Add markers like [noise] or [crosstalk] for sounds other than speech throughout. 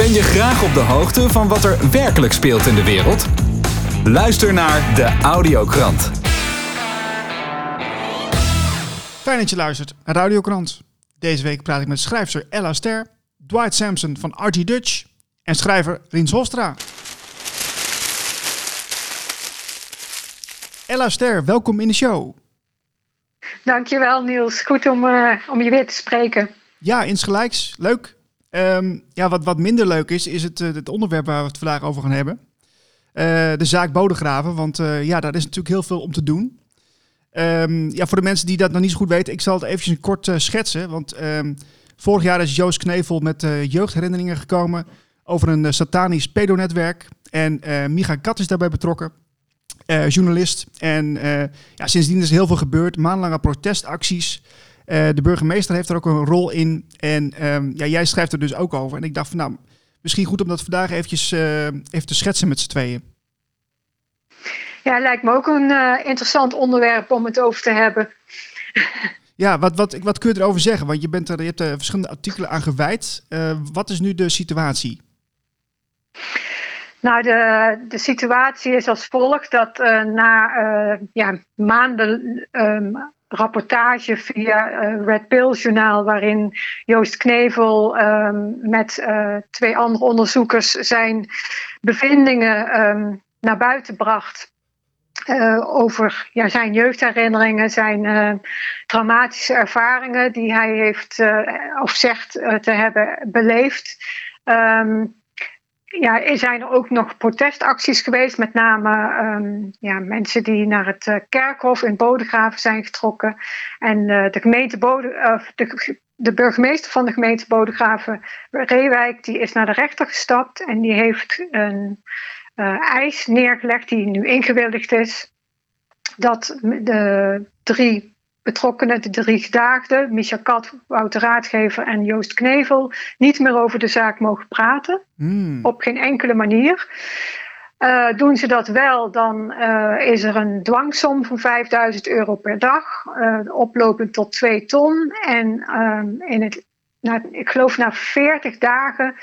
Ben je graag op de hoogte van wat er werkelijk speelt in de wereld? Luister naar de Audiokrant. Fijn dat je luistert naar de Audiokrant. Deze week praat ik met schrijfster Ella Ster, Dwight Sampson van RT Dutch en schrijver Rins Hostra. Ella Ster, welkom in de show. Dankjewel Niels, goed om, uh, om je weer te spreken. Ja, insgelijks. Leuk. Um, ja, wat, wat minder leuk is, is het, uh, het onderwerp waar we het vandaag over gaan hebben. Uh, de zaak Bodegraven, want ja, daar is natuurlijk heel veel om te doen. Um, ja, voor de mensen die dat nog niet zo goed weten, ik zal het eventjes kort schetsen. Want um, vorig jaar is Joost Knevel met jeugdherinneringen gekomen over een satanisch pedonetwerk. En Micha Kat is daarbij betrokken. Journalist. En ja, sindsdien is er heel veel gebeurd. Maandenlange protestacties. Uh, de burgemeester heeft er ook een rol in. En um, ja, jij schrijft er dus ook over. En ik dacht van nou, misschien goed om dat vandaag eventjes even te schetsen met z'n tweeën. Ja, lijkt me ook een interessant onderwerp om het over te hebben. [laughs] Ja, wat, wat, wat kun je erover zeggen? Want je, bent er, je hebt er verschillende artikelen aan gewijd. wat is nu de situatie? Nou, de, de situatie is als volgt dat uh, na uh, ja, maanden um, rapportage via uh, Red Pill journaal, waarin Joost Knevel um, met twee andere onderzoekers zijn bevindingen um, naar buiten bracht. over ja, zijn jeugdherinneringen, zijn traumatische ervaringen die hij heeft of zegt te hebben beleefd. Um, ja, er zijn ook nog protestacties geweest, met name um, ja, mensen die naar het uh, kerkhof in Bodegraven zijn getrokken. En uh, de, gemeente Bode, uh, de, burgemeester van de gemeente Bodegraven, Reewijk, die is naar de rechter gestapt en die heeft een eis neergelegd die nu ingewilligd is. Dat de drie betrokkenen, de drie gedaagden, Micha Kat, Wouter Raadgever en Joost Knevel, niet meer over de zaak mogen praten. Hmm. Op geen enkele manier. Uh, doen ze dat wel, dan uh, is er een dwangsom van 5000 euro per dag, uh, oplopend tot 2 ton. En ehm, in het, ik geloof na 40 dagen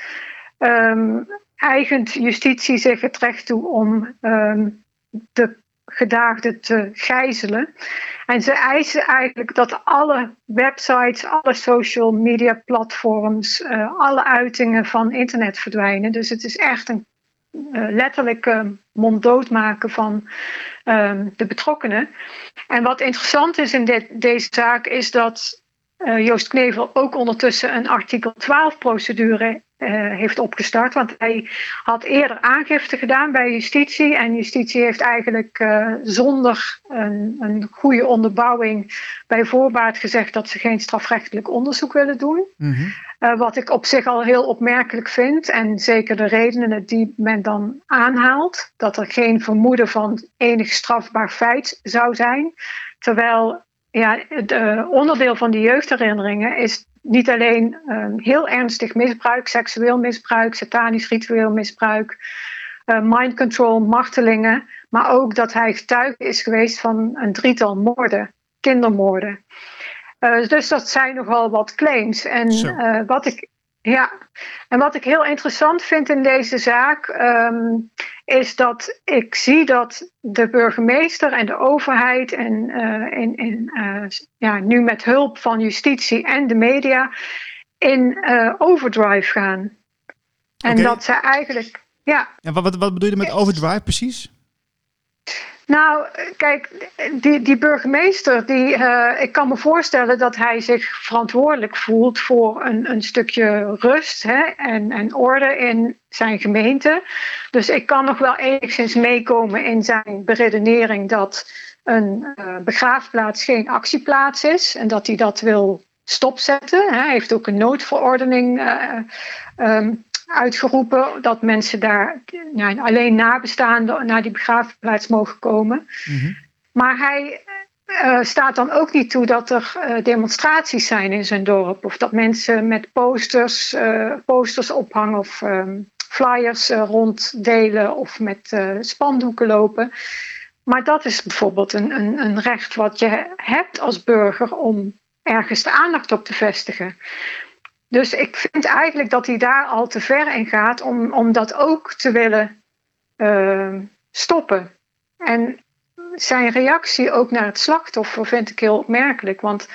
um, eigent justitie zich het recht toe om um, de gedaagde te gijzelen. En ze eisen eigenlijk dat alle websites, alle social media platforms, uh, alle uitingen van internet verdwijnen. Dus het is echt een uh, letterlijk uh, monddood maken van ehm, de betrokkenen. En wat interessant is in dit, deze zaak is dat Joost Knevel ook ondertussen een artikel 12 procedure uh, heeft opgestart. Want hij had eerder aangifte gedaan bij justitie. En justitie heeft eigenlijk uh, zonder een, een, goede onderbouwing bij voorbaat gezegd dat ze geen strafrechtelijk onderzoek willen doen. Mm -hmm. uh, wat ik op zich al heel opmerkelijk vind. En zeker de redenen die men dan aanhaalt. Dat er geen vermoeden van enig strafbaar feit zou zijn. Terwijl ja, het onderdeel van die jeugdherinneringen is niet alleen um, heel ernstig misbruik, seksueel misbruik, satanisch ritueel misbruik, uh, mind control, martelingen, maar ook dat hij getuige is geweest van een drietal moorden, kindermoorden. Uh, dus dat zijn nogal wat claims. En wat ik ja, en wat ik heel interessant vind in deze zaak um, is dat ik zie dat de burgemeester en de overheid en, uh, in, in, uh, ja, nu met hulp van justitie en de media in uh, overdrive gaan. En okay. dat ze eigenlijk. Ja. En wat, wat bedoel je met overdrive precies? Nou, kijk, die, die burgemeester, die, uh, ik kan me voorstellen dat hij zich verantwoordelijk voelt voor een, een stukje rust hè, en, en orde in zijn gemeente. Dus ik kan nog wel enigszins meekomen in zijn beredenering dat een uh, begraafplaats geen actieplaats is en dat hij dat wil stopzetten. Hij heeft ook een noodverordening uh, uitgeroepen dat mensen daar nou, alleen nabestaanden naar die begraafplaats mogen komen. Mm -hmm. Maar hij uh, staat dan ook niet toe dat er uh, demonstraties zijn in zijn dorp. Of dat mensen met posters, uh, posters ophangen of um, flyers ronddelen of met spandoeken lopen. Maar dat is bijvoorbeeld een, een, een recht wat je hebt als burger om ergens de aandacht op te vestigen. Dus ik vind eigenlijk dat hij daar al te ver in gaat om, om dat ook te willen uh, stoppen. En zijn reactie ook naar het slachtoffer vind ik heel opmerkelijk. Want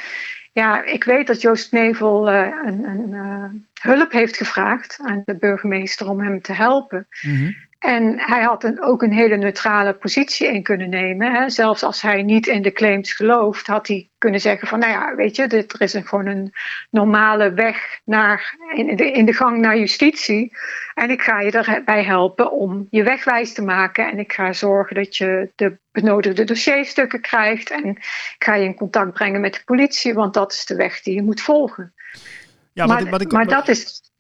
ja, ik weet dat Joost Nevel uh, een, een uh, hulp heeft gevraagd aan de burgemeester om hem te helpen. Mm en hij had een, ook een hele neutrale positie in kunnen nemen. Hè. Zelfs als hij niet in de claims gelooft, had hij kunnen zeggen van, nou ja, weet je, dit, er is een, gewoon een normale weg naar, in, de, in de gang naar justitie. En ik ga je erbij helpen om je wegwijs te maken. En ik ga zorgen dat je de benodigde dossierstukken krijgt. En ik ga je in contact brengen met de politie, want dat is de weg die je moet volgen. Ja, maar, wat ik, maar dat is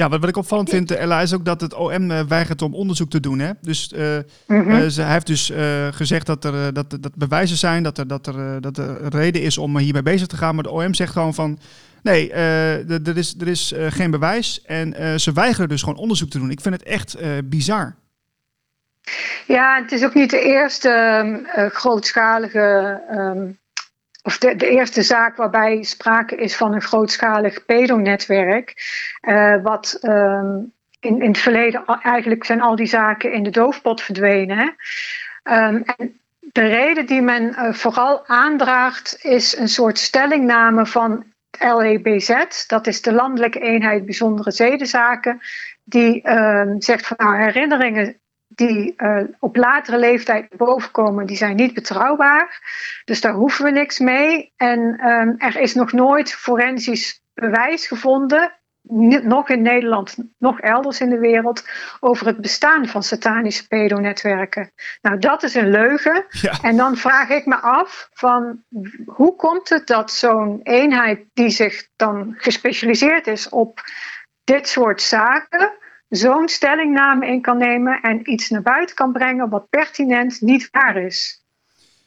ja, wat, wat ik opvallend vind, Ella, is ook dat het OM uh, weigert om onderzoek te doen. Hè? Dus uh, mm -hmm. ze, hij heeft dus gezegd dat er dat, dat bewijzen zijn, dat er, dat, er, dat er reden is om hiermee bezig te gaan. Maar de OM zegt gewoon van, nee, er is, er is geen bewijs. En ze weigeren dus gewoon onderzoek te doen. Ik vind het echt bizar. Ja, het is ook niet de eerste um, grootschalige um, of de, eerste zaak waarbij sprake is van een grootschalig pedonetwerk. Uh, wat um, in, in het verleden eigenlijk zijn al die zaken in de doofpot verdwenen. Um, en de reden die men uh, vooral aandraagt is een soort stellingname van LEBZ. Dat is de Landelijke Eenheid Bijzondere Zedenzaken. Die uh, zegt van nou, herinneringen die uh, op latere leeftijd bovenkomen, die zijn niet betrouwbaar. Dus daar hoeven we niks mee. En um, er is nog nooit forensisch bewijs gevonden, nog in Nederland, nog elders in de wereld, over het bestaan van satanische pedonetwerken. Nou, dat is een leugen. Ja. En dan vraag ik me af van hoe komt het dat zo'n eenheid die zich dan gespecialiseerd is op dit soort zaken, zo'n stellingname in kan nemen en iets naar buiten kan brengen wat pertinent niet waar is.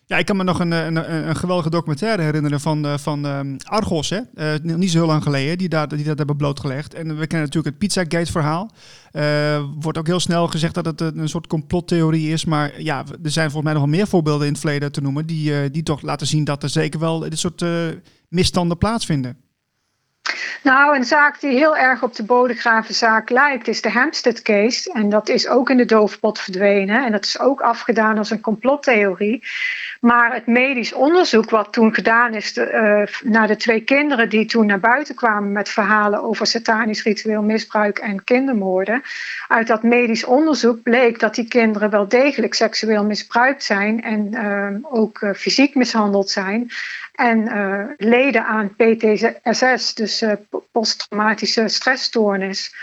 Ja, ik kan me nog een, een, een geweldige documentaire herinneren van, uh, van um, Argos, hè? Uh, niet zo heel lang geleden, die, daar, die dat hebben blootgelegd. En we kennen natuurlijk het Pizzagate-verhaal. Uh, wordt ook heel snel gezegd dat het een soort complottheorie is. Maar ja, er zijn volgens mij nog wel meer voorbeelden in het verleden te noemen... die, die toch laten zien dat er zeker wel dit soort misstanden plaatsvinden. Nou, een zaak die heel erg op de Bodegravenzaak lijkt, is de Hampstead case. En dat is ook in de doofpot verdwenen. En dat is ook afgedaan als een complottheorie. Maar het medisch onderzoek wat toen gedaan is uh, naar de twee kinderen die toen naar buiten kwamen met verhalen over satanisch ritueel misbruik en kindermoorden. Uit dat medisch onderzoek bleek dat die kinderen wel degelijk seksueel misbruikt zijn en uh, ook uh, fysiek mishandeld zijn. En uh, leden aan PTSS, dus uh, posttraumatische stressstoornis.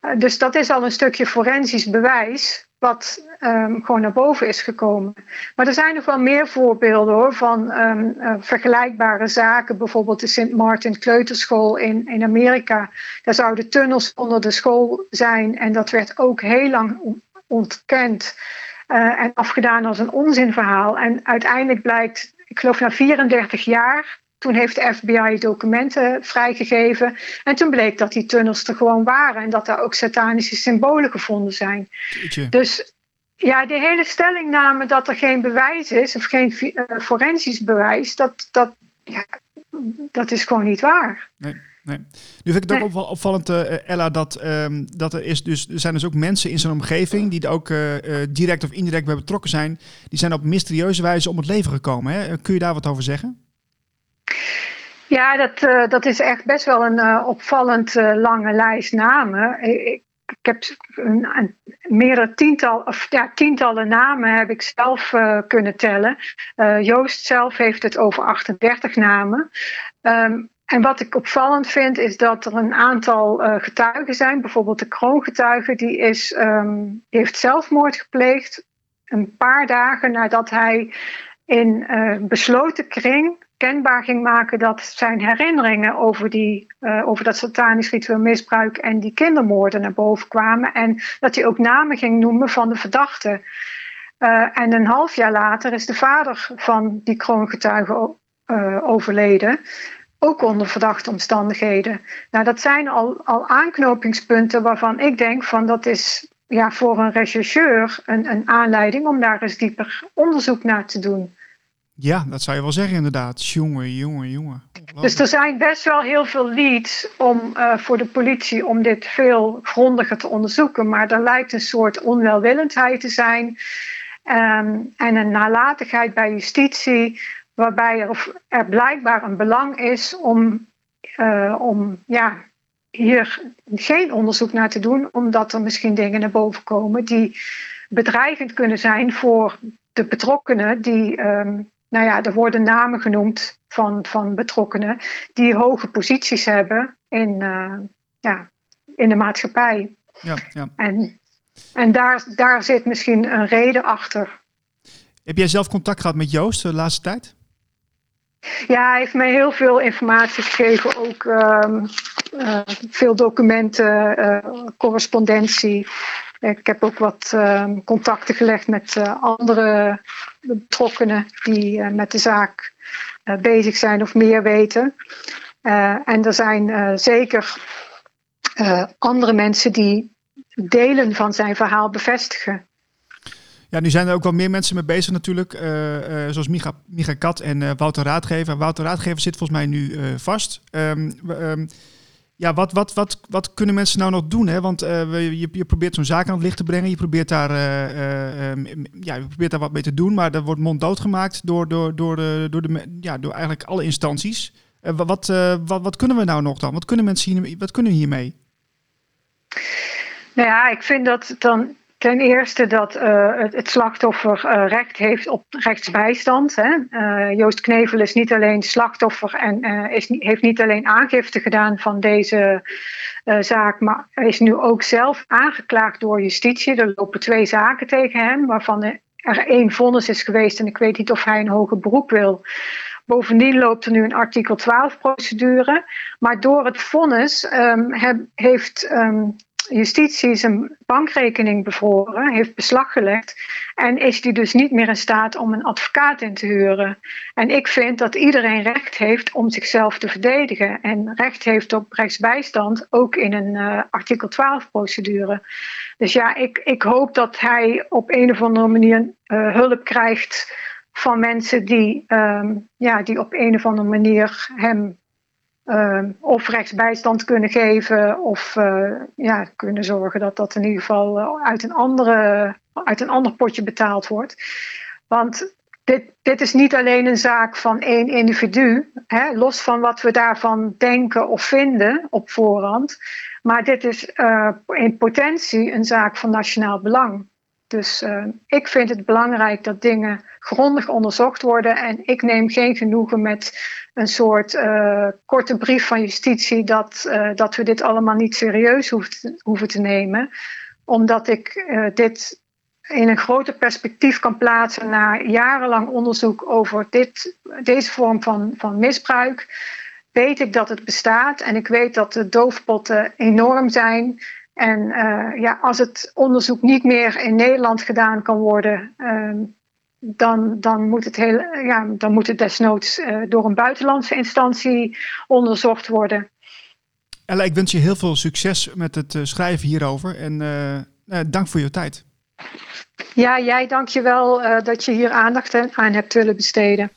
Uh, dus dat is al een stukje forensisch bewijs wat um, gewoon naar boven is gekomen. Maar er zijn nog wel meer voorbeelden hoor, van um, vergelijkbare zaken. Bijvoorbeeld de St. Martin Kleuterschool in, in Amerika. Daar zouden tunnels onder de school zijn en dat werd ook heel lang ontkend. en afgedaan als een onzinverhaal. En uiteindelijk blijkt ik geloof na 34 jaar. Toen heeft de FBI documenten vrijgegeven. En toen bleek dat die tunnels er gewoon waren. En dat daar ook satanische symbolen gevonden zijn. Dus ja, die hele stellingname dat er geen bewijs is, of geen uh, forensisch bewijs, dat, dat, ja, dat is gewoon niet waar. Nee. Nee. Nu vind ik het ook nee. opvallend, uh, Ella, dat, um, dat er, is dus, er zijn dus ook mensen in zijn omgeving die er ook uh, direct of indirect bij betrokken zijn. Die zijn op mysterieuze wijze om het leven gekomen. Hè? Kun je daar wat over zeggen? Ja, dat, uh, dat is echt best wel een opvallend lange lijst namen. Ik, ik heb een, een, meerdere tiental, of, ja, tientallen namen heb ik zelf kunnen tellen. Joost zelf heeft het over 38 namen. Um, en wat ik opvallend vind is dat er een aantal uh, getuigen zijn. Bijvoorbeeld de kroongetuige, die, is, die heeft zelfmoord gepleegd een paar dagen nadat hij in uh, besloten kring kenbaar ging maken dat zijn herinneringen over, die, uh, over dat satanisch ritueel misbruik en die kindermoorden naar boven kwamen. En dat hij ook namen ging noemen van de verdachten. en een half jaar later is de vader van die kroongetuige overleden ook onder verdachte omstandigheden. Nou, dat zijn al, al aanknopingspunten waarvan ik denk van dat is ja, voor een rechercheur een, een aanleiding om daar eens dieper onderzoek naar te doen. Ja, dat zou je wel zeggen inderdaad. Jongen, jongen, jongen. Dus er zijn best wel heel veel leads om, uh, voor de politie om dit veel grondiger te onderzoeken. Maar er lijkt een soort onwelwillendheid te zijn um, en een nalatigheid bij justitie, waarbij er, er blijkbaar een belang is om, uh, om ja, hier geen onderzoek naar te doen, omdat er misschien dingen naar boven komen die bedreigend kunnen zijn voor de betrokkenen die. Um, nou ja, er worden namen genoemd van, van betrokkenen die hoge posities hebben in, uh, ja, in de maatschappij. Ja, ja. En, en daar, daar zit misschien een reden achter. Heb jij zelf contact gehad met Joost de laatste tijd? Ja, hij heeft mij heel veel informatie gegeven, ook uh, uh, veel documenten, uh, correspondentie. Ik heb ook wat ehm, contacten gelegd met andere betrokkenen die met de zaak bezig zijn of meer weten. en er zijn zeker andere mensen die delen van zijn verhaal bevestigen. Ja, nu zijn er ook wel meer mensen mee bezig natuurlijk, uh, uh, zoals Micha, Micha Kat en uh, Wouter Raadgever. Wouter Raadgever zit volgens mij nu vast. Um, ja, wat, wat, wat, wat kunnen mensen nou nog doen? Hè? Want je, je probeert zo'n zaak aan het licht te brengen. Je probeert daar, um, ja, je probeert daar wat mee te doen, maar er wordt monddood gemaakt door, door, door, de, door, de, ja, door eigenlijk alle instanties. wat, wat, wat kunnen we nou nog dan? Wat kunnen mensen hier, wat kunnen we hiermee? Nou ja, ik vind dat dan Ten eerste dat uh, het, slachtoffer uh, recht heeft op rechtsbijstand. Hè. Uh, Joost Knevel is niet alleen slachtoffer en is, heeft niet alleen aangifte gedaan van deze zaak, maar is nu ook zelf aangeklaagd door justitie. Er lopen twee zaken tegen hem, waarvan er één vonnis is geweest en ik weet niet of hij een hoger beroep wil. Bovendien loopt er nu een artikel 12 procedure. Maar door het vonnis um, heb, heeft um, justitie zijn bankrekening bevroren, heeft beslag gelegd en is die dus niet meer in staat om een advocaat in te huren. En ik vind dat iedereen recht heeft om zichzelf te verdedigen en recht heeft op rechtsbijstand, ook in een uh, artikel 12 procedure. Dus ja, ik, ik hoop dat hij op een of andere manier uh, hulp krijgt van mensen die, um, ja, die op een of andere manier hem uh, of rechtsbijstand kunnen geven of uh, ja, kunnen zorgen dat dat in ieder geval eh, uit een, andere, uit een ander potje betaald wordt. Want dit, dit is niet alleen een zaak van één individu, hè, los van wat we daarvan denken of vinden op voorhand. Maar dit is uh, in potentie een zaak van nationaal belang. Dus uh, ik vind het belangrijk dat dingen grondig onderzocht worden. En ik neem geen genoegen met een soort uh, korte brief van justitie dat, uh, dat we dit allemaal niet serieus hoeven, te nemen. Omdat ik dit in een groter perspectief kan plaatsen naar jarenlang onderzoek over dit, deze vorm van, van misbruik. Weet ik dat het bestaat en ik weet dat de doofpotten enorm zijn. En uh, ja, als het onderzoek niet meer in Nederland gedaan kan worden, uh, dan, dan, moet het heel, ja, dan moet het desnoods uh, door een buitenlandse instantie onderzocht worden. Ella, ik wens je heel veel succes met het schrijven hierover en dank voor je tijd. Ja, jij dank je wel dat je hier aandacht aan hebt willen besteden.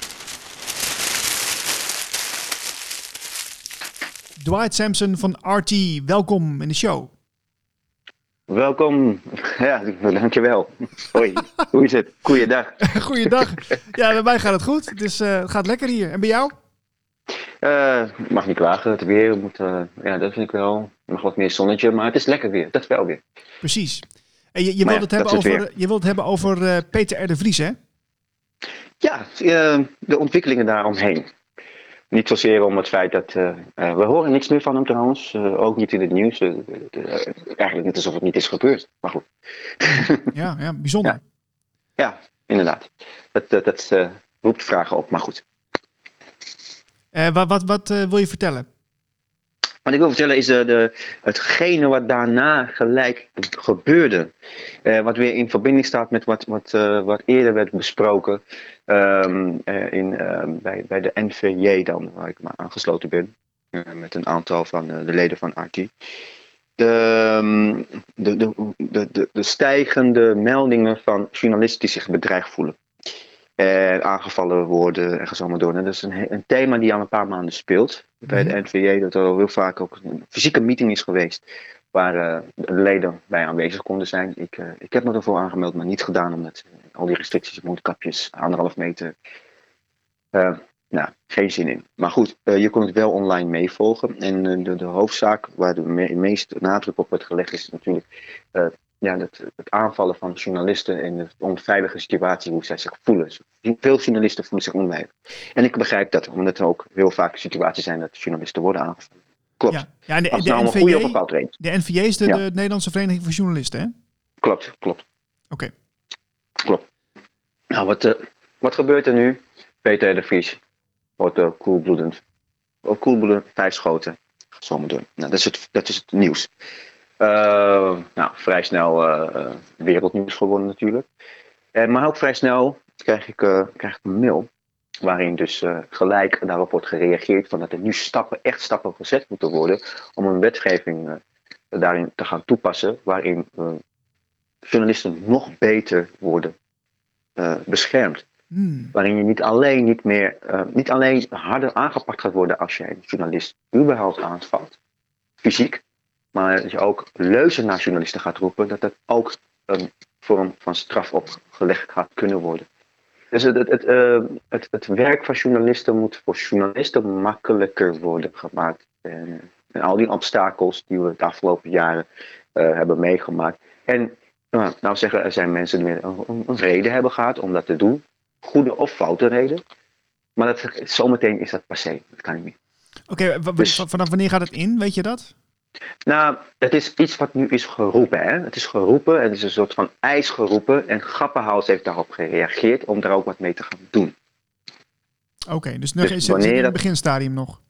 Dwight Sampson van RT, welkom in de show. Welkom. [laughs] Ja, dankjewel. Hoi, hoe is het? Goeiedag. [laughs] Goeiedag. Ja, bij mij gaat het goed. Dus uh, het gaat lekker hier. En bij jou? Uh, ik mag niet klagen. Het weer moet, uh, ja, dat vind ik wel. Nog wat meer zonnetje, maar het is lekker weer. Dat wel weer. Precies. En je, je wilt, ja, het hebben over, het je wilt het hebben over Peter R. de Vries, hè? Ja, de ontwikkelingen daaromheen. Niet zozeer om het feit dat. Uh, uh, we horen niks meer van hem trouwens. Uh, ook niet in het nieuws. eigenlijk net alsof het niet is gebeurd. Maar goed. ja, ja, bijzonder. Ja, ja inderdaad. Dat, dat, dat roept vragen op, maar goed. wat wat, wat wil je vertellen? Wat ik wil vertellen is de, de, hetgene wat daarna gelijk gebeurde. Wat weer in verbinding staat met wat, wat, wat eerder werd besproken um, uh, in, bij, bij de NVJ dan, waar ik maar aangesloten ben. met een aantal van de leden van RT. De, de, de, de, de, stijgende meldingen van journalisten die zich bedreigd voelen. En aangevallen worden en zo maar door. En dat is een, een thema die al een paar maanden speelt bij de NVJ. Dat er al heel vaak ook een fysieke meeting is geweest. Waar de leden bij aanwezig konden zijn. Ik, uh, ik heb me ervoor aangemeld, maar niet gedaan. Omdat al die restricties, mondkapjes, anderhalf meter. Nou, geen zin in. Maar goed, je kon het wel online meevolgen. En de, de, hoofdzaak waar de me meeste nadruk op wordt gelegd is natuurlijk ja, het, het, aanvallen van journalisten en de onveilige situatie, hoe zij zich voelen. Veel journalisten voelen zich onveilig. En ik begrijp dat, omdat er ook heel vaak situaties zijn dat journalisten worden aangevallen. Klopt. Ja, ja en de, de, nou NVJ, goede de NVJ is de, ja. de, Nederlandse Vereniging voor Journalisten, hè? Klopt, klopt. Oké. Okay. Klopt. Nou, wat, uh, wat gebeurt er nu? Peter de Vries wordt uh, koelbloedend. Ook koelbloedend, vijf schoten. Zomaar doen. Nou, dat is het, dat is het nieuws. Uh, nou, vrij snel uh, wereldnieuws geworden natuurlijk. Maar ook vrij snel krijg ik, krijg ik een mail waarin dus gelijk daarop wordt gereageerd van dat er nu stappen, echt stappen gezet moeten worden om een wetgeving daarin te gaan toepassen waarin journalisten nog beter worden beschermd. Hmm. Waarin je niet alleen, niet, meer, niet alleen harder aangepakt gaat worden als je een journalist überhaupt aanvalt, fysiek, maar dat je ook leuzen naar journalisten gaat roepen, dat dat ook een vorm van straf opgelegd gaat kunnen worden. Dus het, het, het, uh, het, het werk van journalisten moet voor journalisten makkelijker worden gemaakt. En, en al die obstakels die we de afgelopen jaren uh, hebben meegemaakt. En nou, nou zeggen, er zijn mensen die een, een reden hebben gehad om dat te doen. Goede of foute reden. Maar dat, zometeen is dat passé. Dat kan niet meer. Oké, okay, dus, vanaf wanneer gaat het in? Weet je dat? Nou, het is iets wat nu is geroepen. Hè? Het is geroepen, het is een soort van ijs geroepen. En Grappenhaus heeft daarop gereageerd om daar ook wat mee te gaan doen. Oké, dus, nog, dus is het in het beginstadium nog?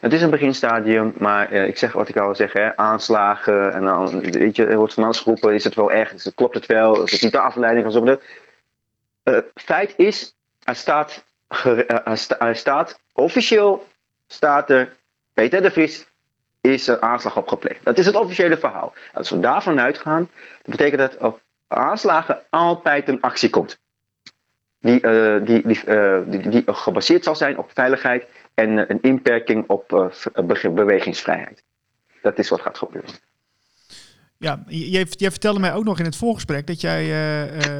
Het is een beginstadium, maar uh, ik zeg wat ik al zeg, hè, aanslagen en dan, weet je, er wordt van alles geroepen, is het wel echt, is het, klopt het wel, is het niet de afleiding van zo. Uh, feit is, er staat, uh, er staat, officieel staat er, Peter de Vries is er aanslag op gepleegd. Dat is het officiële verhaal. Als we daarvan uitgaan, dat betekent dat op aanslagen altijd een actie komt. Die, uh, die, die, uh, die, die, gebaseerd zal zijn op veiligheid en uh, een inperking op bewegingsvrijheid. Dat is wat gaat gebeuren. Ja, jij, jij, vertelde mij ook nog in het voorgesprek dat jij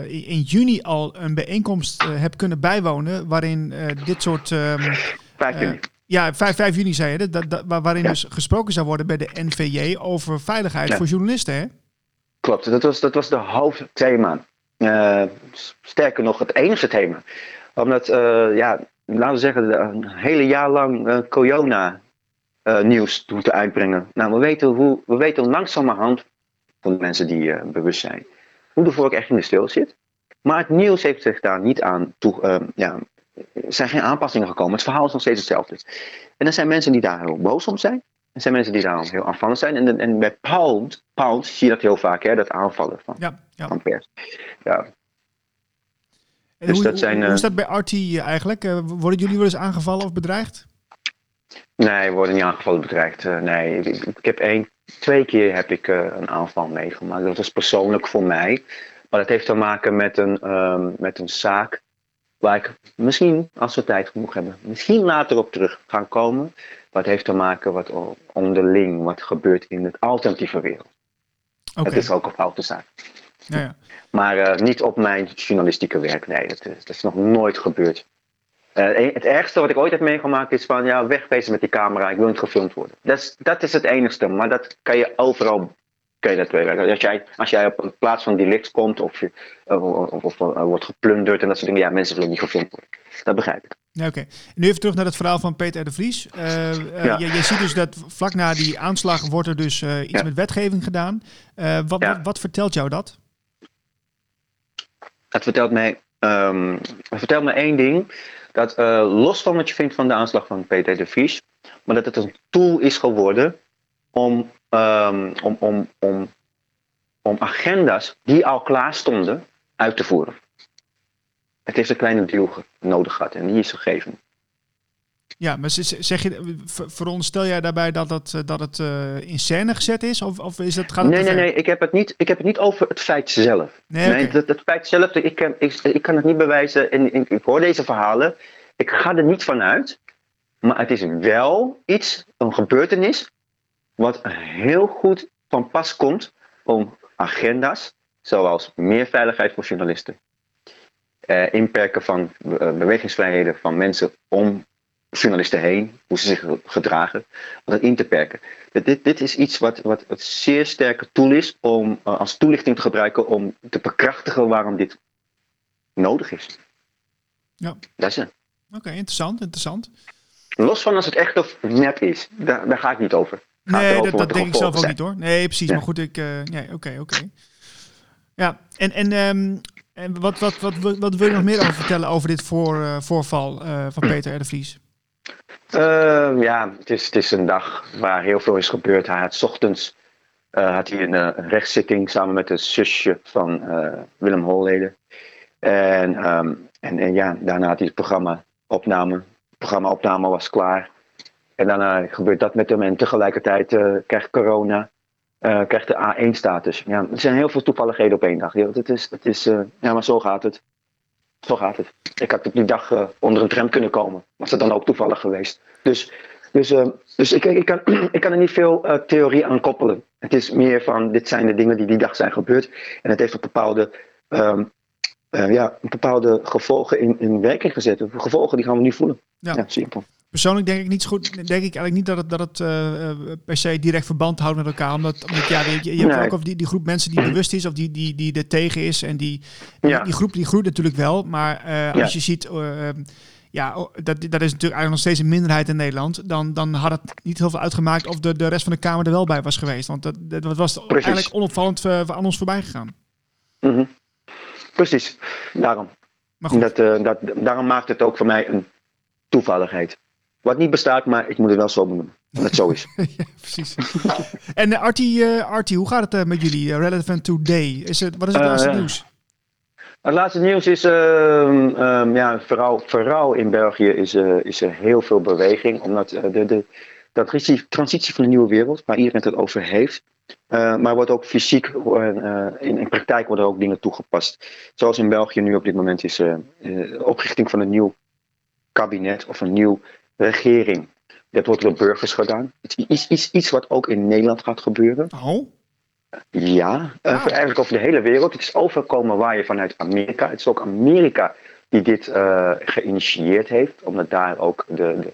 in juni al een bijeenkomst hebt kunnen bijwonen waarin dit soort. Um, 5 juni. Ja, 5, 5 juni zei je dat, dat, waarin dus gesproken zou worden bij de NVJ over veiligheid voor journalisten, hè? Klopt, dat was, dat was de hoofdthema. Uh, sterker nog, het enige thema. Omdat, uh, ja, laten we zeggen, een hele jaar lang uh, corona nieuws moeten uitbrengen. Nou, we weten, hoe, we weten langzamerhand, van de mensen die bewust zijn, hoe de vork echt in de stil zit. Maar het nieuws heeft zich daar niet aan toe, ja, er zijn geen aanpassingen gekomen. Het verhaal is nog steeds hetzelfde. En er zijn mensen die daar heel boos om zijn. Er zijn mensen die daar heel aanvallend zijn. En, en bij Pound, Pound zie je dat heel vaak, hè, dat aanvallen van, ja, ja. van pers. Ja. Dus hoe, dat zijn, hoe, hoe, is dat bij RT eigenlijk? Uh, worden jullie wel eens aangevallen of bedreigd? Nee, we worden niet aangevallen of bedreigd. Uh, nee, ik, ik, heb één, twee keer heb ik een aanval meegemaakt. Dat was persoonlijk voor mij. Maar dat heeft te maken met een, um, met een zaak Waar ik misschien, als we tijd genoeg hebben, misschien later op terug gaan komen. Wat heeft te maken wat onderling, wat gebeurt in het alternatieve wereld. Okay. Het is ook een foute zaak. Ja, ja. Maar uh, niet op mijn journalistieke werk. Nee, dat is, dat is nog nooit gebeurd. Uh, het ergste wat ik ooit heb meegemaakt is van ja, wegwezen met die camera, ik wil niet gefilmd worden. Dat is, dat is het enigste, maar dat kan je overal kun je dat Als jij, als jij op een plaats van delict komt of, je, of, of, of uh, wordt geplunderd en dat soort dingen, ja, mensen willen niet gefilmd worden. Dat begrijp ik. Ja, Oké, nu even terug naar het verhaal van Peter de Vries. Uh, uh, ja. je, je, ziet dus dat vlak na die aanslag wordt er dus iets ja. met wetgeving gedaan. Wat, wat, wat, vertelt jou dat? Het vertelt mij, um, het vertelt me één ding. Dat los van wat je vindt van de aanslag van Peter de Vries, maar dat het een tool is geworden om um, om, om, om, om agenda's die al klaar stonden uit te voeren. Het heeft een kleine deal nodig gehad en die is gegeven. Ja, maar zeg je, veronderstel jij daarbij dat het, dat het in scène gezet is? Of, of is het, gaat het nee, nee, nee. Ik heb, het niet, ik heb het niet over het feit zelf. Nee, nee het, het, feit zelf, ik, kan, ik, ik kan het niet bewijzen. En, ik, ik hoor deze verhalen. Ik ga er niet vanuit. Maar het is wel iets, een gebeurtenis, wat heel goed van pas komt om agenda's, zoals meer veiligheid voor journalisten, eh, inperken van uh, bewegingsvrijheden van mensen om journalisten heen, hoe ze zich gedragen, om dat in te perken. Dit, dit is iets wat, wat een zeer sterke tool is om uh, als toelichting te gebruiken om te bekrachtigen waarom dit nodig is. Ja. Dat is het. Oké, interessant, interessant. Los van als het echt of net is, daar, daar ga ik niet over. Nee, dat, dat denk ik zelf ook niet hoor. Nee, precies. Maar goed, ik. Uh, ja, oké, oké. Ja, en, en, um, en wat, wat, wat, wat, wil je nog meer over vertellen over dit voor, uh, voorval uh, van Peter R. de Vries? Uh, ja, het is, het is een dag waar heel veel is gebeurd. Hij had ochtends had hij een, rechtszitting samen met het zusje van Willem Holleden. En, um, en, en ja, daarna had hij het programma opname programmaopname was klaar. En daarna gebeurt dat met hem en tegelijkertijd uh, krijgt corona, uh, krijgt de A1-status. Ja, er zijn heel veel toevalligheden op één dag. Het is, het is, uh, ja, maar zo gaat het. Zo gaat het. Ik had op die dag onder een tram kunnen komen. Was dat dan ook toevallig geweest. Dus, dus, dus ik, ik, kan, [clears throat] ik kan er niet veel theorie aan koppelen. Het is meer van, dit zijn de dingen die die dag zijn gebeurd. En het heeft een bepaalde um, uh, ja, bepaalde gevolgen in, in werking gezet. Gevolgen die gaan we nu voelen. Ja. ja simpel. Persoonlijk denk ik niet zo goed. Denk ik eigenlijk niet dat het, dat het uh, per se direct verband houdt met elkaar. Omdat, omdat ja, je, je hebt ook of die, die groep mensen die bewust is of die, die, die er tegen is. En die, ja. die, groep die groeit natuurlijk wel. Maar uh, als je ziet, ja, dat, dat is natuurlijk eigenlijk nog steeds een minderheid in Nederland. Dan, dan had het niet heel veel uitgemaakt of de, de rest van de Kamer er wel bij was geweest. Want dat, dat was Precies. eigenlijk onopvallend aan ons voorbij gegaan. Mm -hmm. Precies, daarom. Dat, dat, daarom maakt het ook voor mij een toevalligheid. Wat niet bestaat, maar ik moet het wel zo benoemen. Dat het zo is. [laughs] ja, precies. en uh, Artie, uh, Artie, hoe gaat het met jullie? relevant today. Is het, wat is het laatste nieuws? Het laatste nieuws is, ehm, ehm, ja, vooral, vooral in België is, is er heel veel beweging. Omdat de, de, de transitie van de nieuwe wereld, waar iedereen het over heeft, uh, maar wordt ook fysiek, uh, in, in, praktijk worden ook dingen toegepast. Zoals in België nu op dit moment is uh, oprichting van een nieuw kabinet of een nieuw regering. Dat wordt door burgers gedaan. Het is iets, iets wat ook in Nederland gaat gebeuren. Oh? Ja, ah. eigenlijk over de hele wereld. Het is overkomen waar je vanuit Amerika. Het is ook Amerika die dit geïnitieerd heeft, omdat daar ook de, de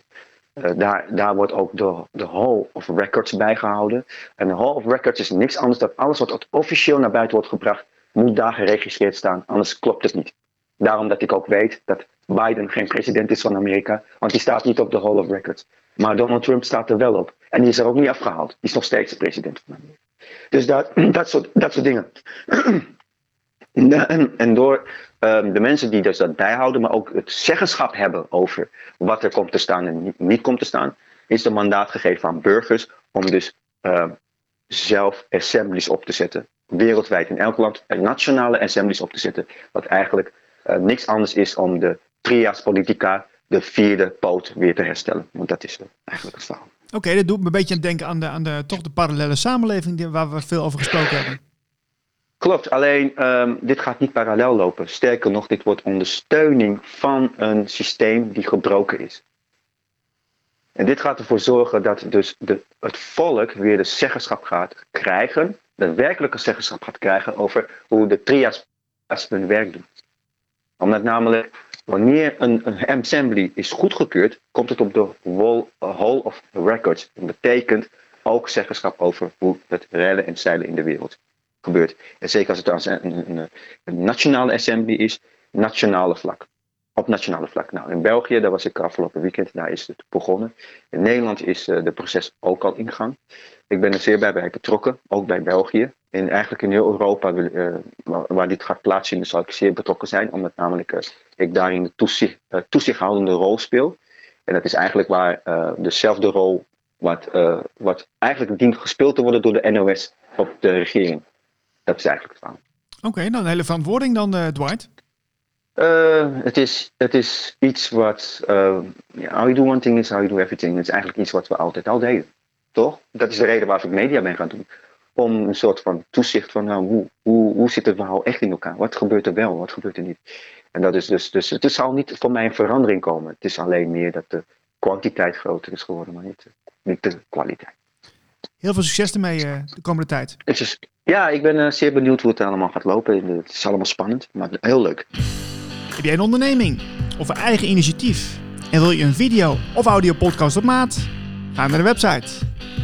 uh, daar, daar wordt ook de, de Hall of Records bijgehouden. En de Hall of Records is niks anders dan alles wat officieel naar buiten wordt gebracht, moet daar geregistreerd staan, anders klopt het niet. Daarom dat ik ook weet dat Biden geen president is van Amerika, want die staat niet op de Hall of Records. Maar Donald Trump staat er wel op. En die is er ook niet afgehaald. Die is nog steeds de president van Amerika. Dus dat, [clears throat] dat, soort, dat soort dingen. [clears throat] en, door um, de mensen die dus dat bijhouden, maar ook het zeggenschap hebben over wat er komt te staan en niet, komt te staan, is een mandaat gegeven aan burgers om dus uh, zelf assemblies op te zetten. Wereldwijd in elk land nationale assemblies op te zetten. Wat eigenlijk uh, niks anders is om de trias politica, de vierde poot, weer te herstellen. Want dat is eigenlijk het verhaal. Oké, dat doet me een beetje aan denken aan de, aan de, toch de parallele samenleving waar we veel over gesproken hebben. Klopt, alleen um, dit gaat niet parallel lopen. Sterker nog, dit wordt ondersteuning van een systeem die gebroken is. En dit gaat ervoor zorgen dat dus de, het volk weer de zeggenschap gaat krijgen, de werkelijke zeggenschap gaat krijgen over hoe de trias hun werk doen. Omdat namelijk, wanneer een, een assembly is goedgekeurd, komt het op de whole of records. Dat betekent ook zeggenschap over hoe het rellen en zeilen in de wereld gebeurt. En zeker als het een, een, een, nationale assembly is, nationale vlak. Op nationale vlak. Nou, in België, daar was ik afgelopen weekend, daar is het begonnen. In Nederland is uh, de proces ook al in gang. Ik ben er zeer bij betrokken, ook bij België. En eigenlijk in heel Europa, uh, waar, dit gaat plaatsvinden, zal ik zeer betrokken zijn. Omdat namelijk uh, ik daarin de toezicht, toezichthoudende rol speel. En dat is eigenlijk waar dezelfde rol wat, wat eigenlijk dient gespeeld te worden door de NOS op de regering. Dat is eigenlijk het verhaal. Oké, okay, nou een hele verantwoording dan, uh, Dwight. Uh, het, is, het is iets wat. Uh, how you do one thing is how you do everything. Het is eigenlijk iets wat we altijd al deden. Toch? Dat is de reden waarom ik media ben gaan doen. Om een soort van toezicht van nou, hoe, hoe, hoe zit het verhaal echt in elkaar? Wat gebeurt er wel, wat gebeurt er niet? En dat is dus, dus het zal niet voor mij een verandering komen. Het is alleen meer dat de kwantiteit groter is geworden, maar niet, niet de kwaliteit. Heel veel succes ermee uh, de komende tijd. Het is, ja, ik ben uh, zeer benieuwd hoe het allemaal gaat lopen. Het is allemaal spannend, maar heel leuk. Heb jij een onderneming of een eigen initiatief en wil je een video of audio podcast op maat? Ga naar de website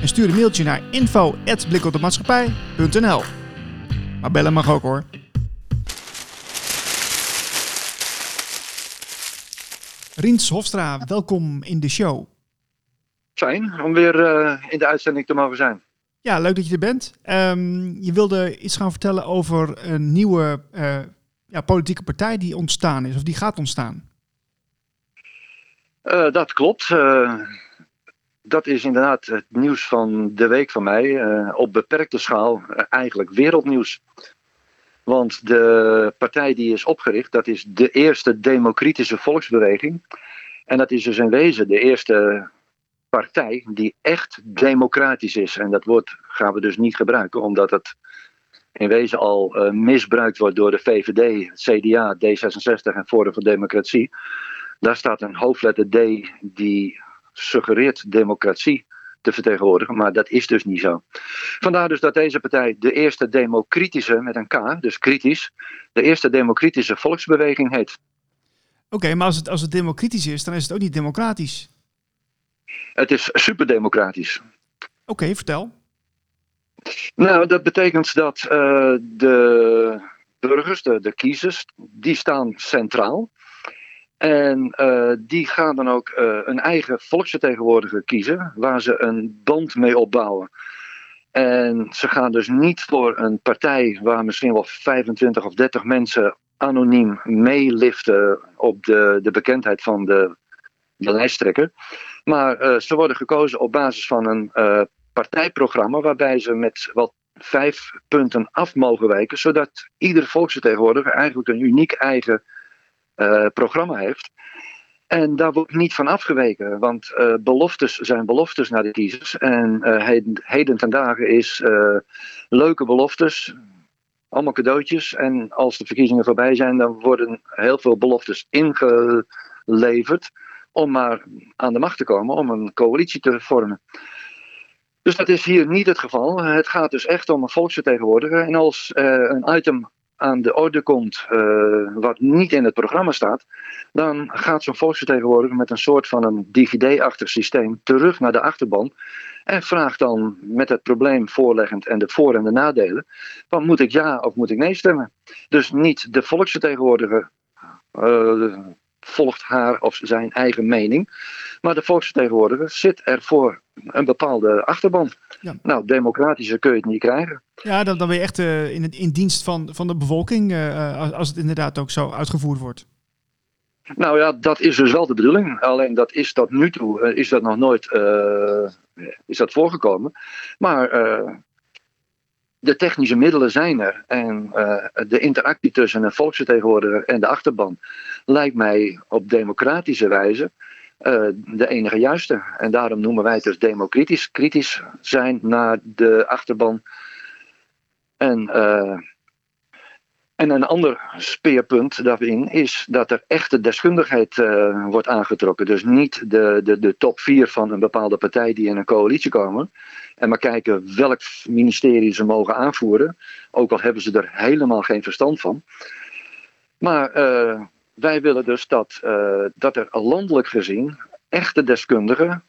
en stuur een mailtje naar info@blikopdemaatschappij.nl. Maar bellen mag ook hoor. Riens Hofstra, welkom in de show. Fijn om weer uh, in de uitzending te mogen zijn. Ja, leuk dat je er bent. Um, je wilde iets gaan vertellen over een nieuwe uh, ja, politieke partij die ontstaan is, of die gaat ontstaan. Uh, dat klopt. Dat is inderdaad het nieuws van de week van mij. op beperkte schaal eigenlijk wereldnieuws. Want de partij die is opgericht, dat is de eerste democratische volksbeweging. En dat is dus in wezen de eerste partij die echt democratisch is. En dat woord gaan we dus niet gebruiken, omdat het in wezen al uh, misbruikt wordt door de VVD, CDA, D66 en Forum voor Democratie. Daar staat een hoofdletter D die suggereert democratie te vertegenwoordigen, maar dat is dus niet zo. Vandaar dus dat deze partij de eerste democratische, met een K, dus kritisch, de eerste democratische volksbeweging heet. Oké, maar als het, als het democratisch is, dan is het ook niet democratisch. Het is superdemocratisch. Oké, vertel. Nou, dat betekent dat uh, de burgers, de, de kiezers, die staan centraal. En uh, die gaan dan ook uh, een eigen volksvertegenwoordiger kiezen, waar ze een band mee opbouwen. En ze gaan dus niet voor een partij waar misschien wel 25 of 30 mensen anoniem meeliften op de, de bekendheid van de, de lijsttrekker. Maar uh, ze worden gekozen op basis van een partijprogramma waarbij ze met wat vijf punten af mogen wijken, zodat ieder volksvertegenwoordiger eigenlijk een uniek eigen uh, programma heeft. En daar wordt niet van afgeweken, want uh, beloftes zijn beloftes naar de kiezers. En heden, heden ten dagen is leuke beloftes, allemaal cadeautjes. En als de verkiezingen voorbij zijn, dan worden heel veel beloftes ingeleverd om maar aan de macht te komen, om een coalitie te vormen. Dus dat is hier niet het geval. Het gaat dus echt om een volksvertegenwoordiger. En als een item aan de orde komt uh, wat niet in het programma staat, dan gaat zo'n volksvertegenwoordiger met een soort van een DVD-achtig systeem terug naar de achterban en vraagt dan met het probleem voorleggend en de voor- en de nadelen, van moet ik ja of moet ik nee stemmen? Dus niet de volksvertegenwoordiger uh, volgt haar of zijn eigen mening. Maar de volksvertegenwoordiger zit er voor een bepaalde achterban. Ja. Nou, democratischer kun je het niet krijgen. Ja, dan, dan ben je echt uh, in, in dienst van, van de bevolking, uh, als het inderdaad ook zo uitgevoerd wordt. Nou ja, dat is dus wel de bedoeling. Alleen dat is tot nu toe is dat nog nooit is dat voorgekomen. Maar de technische middelen zijn er. En de interactie tussen een volksvertegenwoordiger en de achterban lijkt mij op democratische wijze uh, de enige juiste. En daarom noemen wij het dus democritisch. Kritisch zijn naar de achterban. En, uh, en een ander speerpunt daarin is dat er echte deskundigheid uh, wordt aangetrokken. Dus niet de, de, de top vier van een bepaalde partij die in een coalitie komen. En maar kijken welk ministerie ze mogen aanvoeren. Ook al hebben ze er helemaal geen verstand van. Maar wij willen dus dat, uh, dat er landelijk gezien echte deskundigen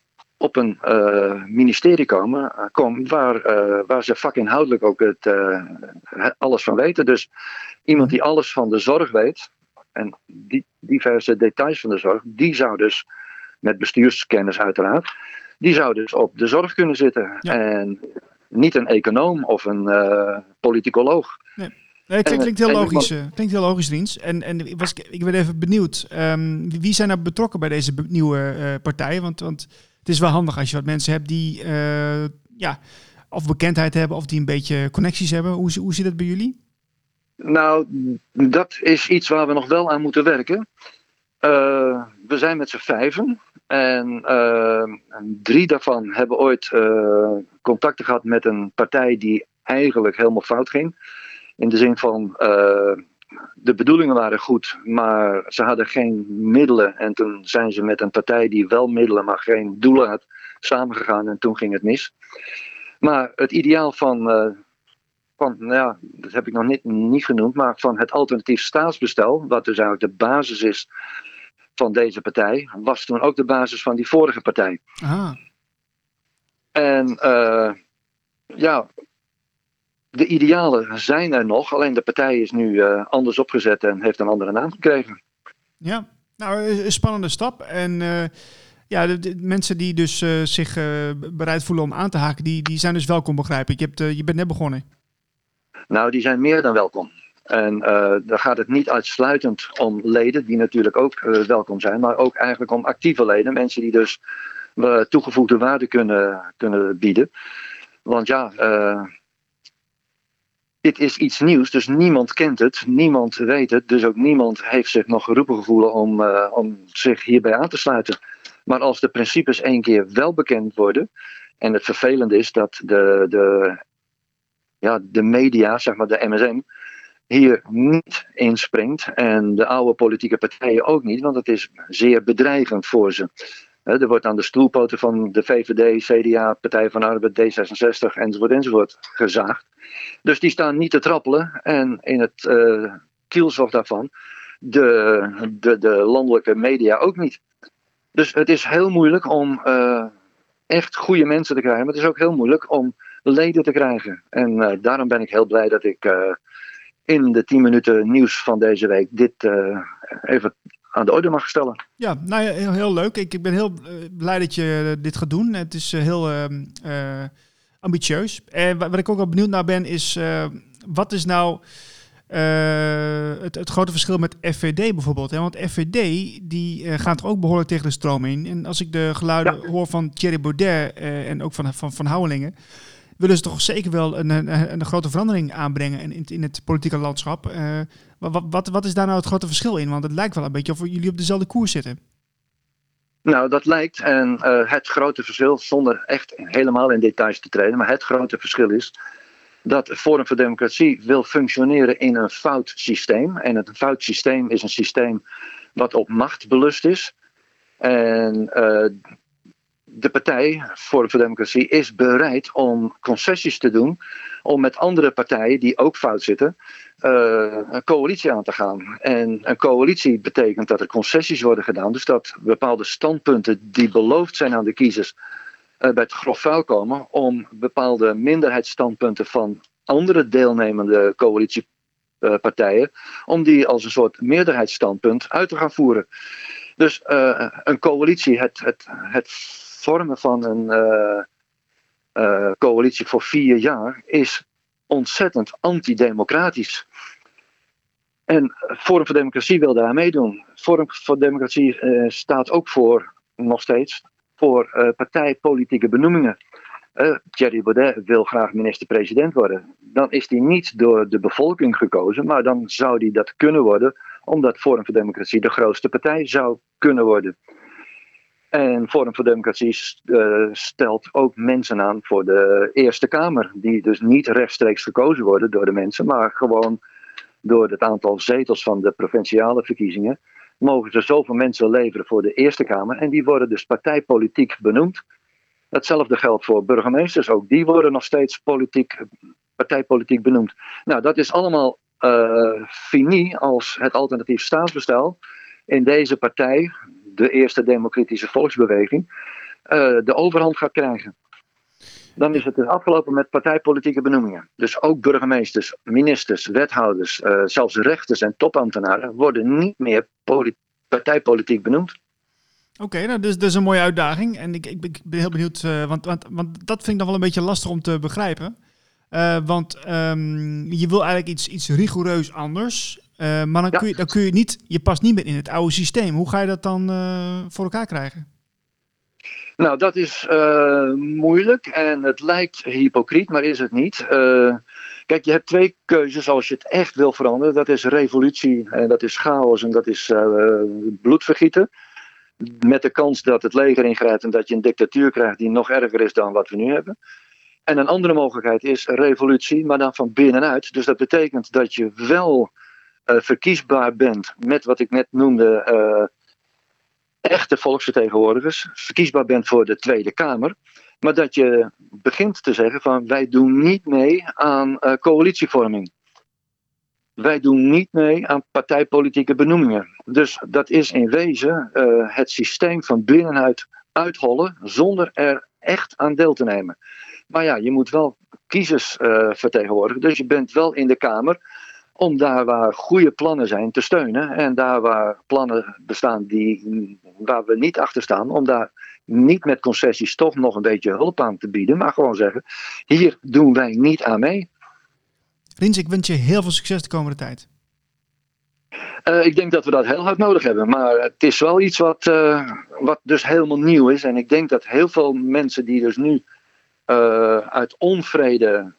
op een uh, ministerie komen, uh, komen waar, waar ze vakinhoudelijk ook het, alles van weten. Dus iemand die alles van de zorg weet en die diverse details van de zorg, die zou dus met bestuurskennis uiteraard, die zou dus op de zorg kunnen zitten. Ja. En niet een econoom of een politicoloog. Nee. Nee, het klinkt, heel logisch, uh, klinkt heel logisch, Riens. En, en ik, was, ik ben even benieuwd, um, wie zijn nou betrokken bij deze nieuwe uh, partij? Want, want het is wel handig als je wat mensen hebt die uh, ja, of bekendheid hebben of die een beetje connecties hebben. Hoe, hoe zit het bij jullie? Nou, dat is iets waar we nog wel aan moeten werken. Uh, we zijn met z'n vijven. En uh, drie daarvan hebben ooit contacten gehad met een partij die eigenlijk helemaal fout ging. In de zin van de bedoelingen waren goed, maar ze hadden geen middelen. En toen zijn ze met een partij die wel middelen, maar geen doelen had, samengegaan. En toen ging het mis. Maar het ideaal van, uh, van nou ja, dat heb ik nog niet, niet genoemd, maar van het alternatief staatsbestel, wat dus eigenlijk de basis is van deze partij, was toen ook de basis van die vorige partij. Aha. En uh, ja, de idealen zijn er nog, alleen de partij is nu uh, anders opgezet en heeft een andere naam gekregen. Ja, nou, een spannende stap. En uh, ja, de, de, mensen die dus uh, zich bereid voelen om aan te haken, die, die zijn dus welkom, begrijp ik. Je, hebt, je bent net begonnen. Nou, die zijn meer dan welkom. En daar gaat het niet uitsluitend om leden, die natuurlijk ook welkom zijn, maar ook eigenlijk om actieve leden. Mensen die dus toegevoegde waarde kunnen, kunnen bieden. Want ja, dit is iets nieuws, dus niemand kent het, niemand weet het, dus ook niemand heeft zich nog geroepen gevoelen om, uh, om zich hierbij aan te sluiten. Maar als de principes één keer wel bekend worden, en het vervelende is dat de, de, ja, de media, zeg maar de MSM, hier niet inspringt en de oude politieke partijen ook niet, want het is zeer bedreigend voor ze. Er wordt aan de stoelpoten van de VVD, CDA, Partij van Arbeid, D66 enzovoort enzovoort gezaagd. Dus die staan niet te trappelen. En in het uh, daarvan de, de, de landelijke media ook niet. Dus het is heel moeilijk om uh, echt goede mensen te krijgen. Maar het is ook heel moeilijk om leden te krijgen. En uh, daarom ben ik heel blij dat ik in de 10 minuten nieuws van deze week dit even aan de orde mag stellen. Ja, nou ja, heel, heel leuk. Ik, ik ben heel blij dat je dit gaat doen. Het is heel ehm, ambitieus. En wat ik ook wel benieuwd naar ben, is uh, wat is nou uh, het, het, grote verschil met FVD bijvoorbeeld? Hè? Want FVD die gaat er ook behoorlijk tegen de stroom in. En als ik de geluiden ja. hoor van Thierry Baudet en ook van, van, van Houwelingen, willen ze toch zeker wel een, een, een grote verandering aanbrengen in, in het politieke landschap. Wat, wat, is daar nou het grote verschil in? Want het lijkt wel een beetje of jullie op dezelfde koers zitten. Nou, dat lijkt. En uh, het grote verschil, zonder echt helemaal in details te treden, maar het grote verschil is dat Forum voor Democratie wil functioneren in een fout systeem. En een fout systeem is een systeem wat op macht belust is. En uh, de partij, voor Democratie, is bereid om concessies te doen om met andere partijen die ook fout zitten, uh, een coalitie aan te gaan. En een coalitie betekent dat er concessies worden gedaan, dus dat bepaalde standpunten die beloofd zijn aan de kiezers uh, bij het grof vuil komen, om bepaalde minderheidsstandpunten van andere deelnemende coalitiepartijen, om die als een soort meerderheidsstandpunt uit te gaan voeren. Dus uh, een coalitie, het, het, het vormen van een uh, coalitie voor vier jaar is ontzettend antidemocratisch. En Forum voor Democratie wil daar meedoen. Forum voor Democratie uh, staat ook voor, nog steeds, voor partijpolitieke benoemingen. Uh, Thierry Baudet wil graag minister-president worden. Dan is hij niet door de bevolking gekozen, maar dan zou hij dat kunnen worden, omdat Forum voor Democratie de grootste partij zou kunnen worden. En Forum voor Democratie uh, stelt ook mensen aan voor de Eerste Kamer, die dus niet rechtstreeks gekozen worden door de mensen, maar gewoon door het aantal zetels van de provinciale verkiezingen, mogen ze zoveel mensen leveren voor de Eerste Kamer. En die worden dus partijpolitiek benoemd. Hetzelfde geldt voor burgemeesters, ook die worden nog steeds politiek, partijpolitiek benoemd. Nou, dat is allemaal uh, fini als het alternatief staatsbestel in deze partij, de eerste democratische volksbeweging, uh, de overhand gaat krijgen. Dan is het dus afgelopen met partijpolitieke benoemingen. Dus ook burgemeesters, ministers, wethouders, uh, zelfs rechters en topambtenaren worden niet meer partijpolitiek benoemd. Oké, nou, dus dat is een mooie uitdaging. En ik, ik, ben heel benieuwd, uh, want, want, want dat vind ik dan wel een beetje lastig om te begrijpen. Want um, je wil eigenlijk iets, iets rigoureus anders. Uh, maar dan, ja. kun je, dan kun je niet, je past niet meer in het oude systeem. Hoe ga je dat dan uh, voor elkaar krijgen? Nou, dat is uh, moeilijk en het lijkt hypocriet, maar is het niet. Kijk, je hebt twee keuzes als je het echt wil veranderen. Dat is revolutie en dat is chaos en dat is uh, bloedvergieten. Met de kans dat het leger ingrijpt en dat je een dictatuur krijgt die nog erger is dan wat we nu hebben. En een andere mogelijkheid is revolutie, maar dan van binnenuit. Dus dat betekent dat je wel verkiesbaar bent met wat ik net noemde uh, echte volksvertegenwoordigers. Verkiesbaar bent voor de Tweede Kamer. Maar dat je begint te zeggen van wij doen niet mee aan uh, coalitievorming. Wij doen niet mee aan partijpolitieke benoemingen. Dus dat is in wezen het systeem van binnenuit uithollen zonder er echt aan deel te nemen. Maar ja, je moet wel kiezers vertegenwoordigen. Dus je bent wel in de Kamer om daar waar goede plannen zijn te steunen. En daar waar plannen bestaan die, waar we niet achter staan, om daar niet met concessies toch nog een beetje hulp aan te bieden. Maar gewoon zeggen, hier doen wij niet aan mee. Rins, ik wens je heel veel succes de komende tijd. Uh, ik denk dat we dat heel hard nodig hebben. Maar het is wel iets wat, uh, wat dus helemaal nieuw is. En ik denk dat heel veel mensen die dus nu uh, uit onvrede,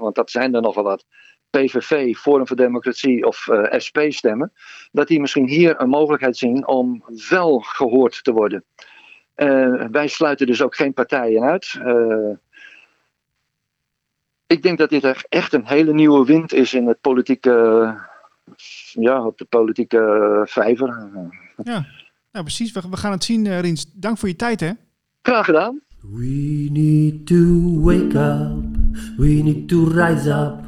want dat zijn er nogal wat, PVV, Forum voor Democratie of uh, SP stemmen, dat die misschien hier een mogelijkheid zien om wel gehoord te worden. Uh, wij sluiten dus ook geen partijen uit. Uh, ik denk dat dit echt een hele nieuwe wind is in het politieke, ja, op de politieke vijver. Ja, nou precies. We, we gaan het zien, Rins. Dank voor je tijd, hè? Graag gedaan. We need to wake up. We need to rise up.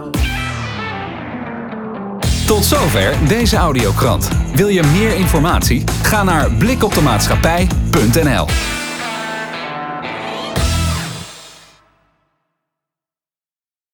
Tot zover deze audiokrant. Wil je meer informatie? Ga naar blikopdemaatschappij.nl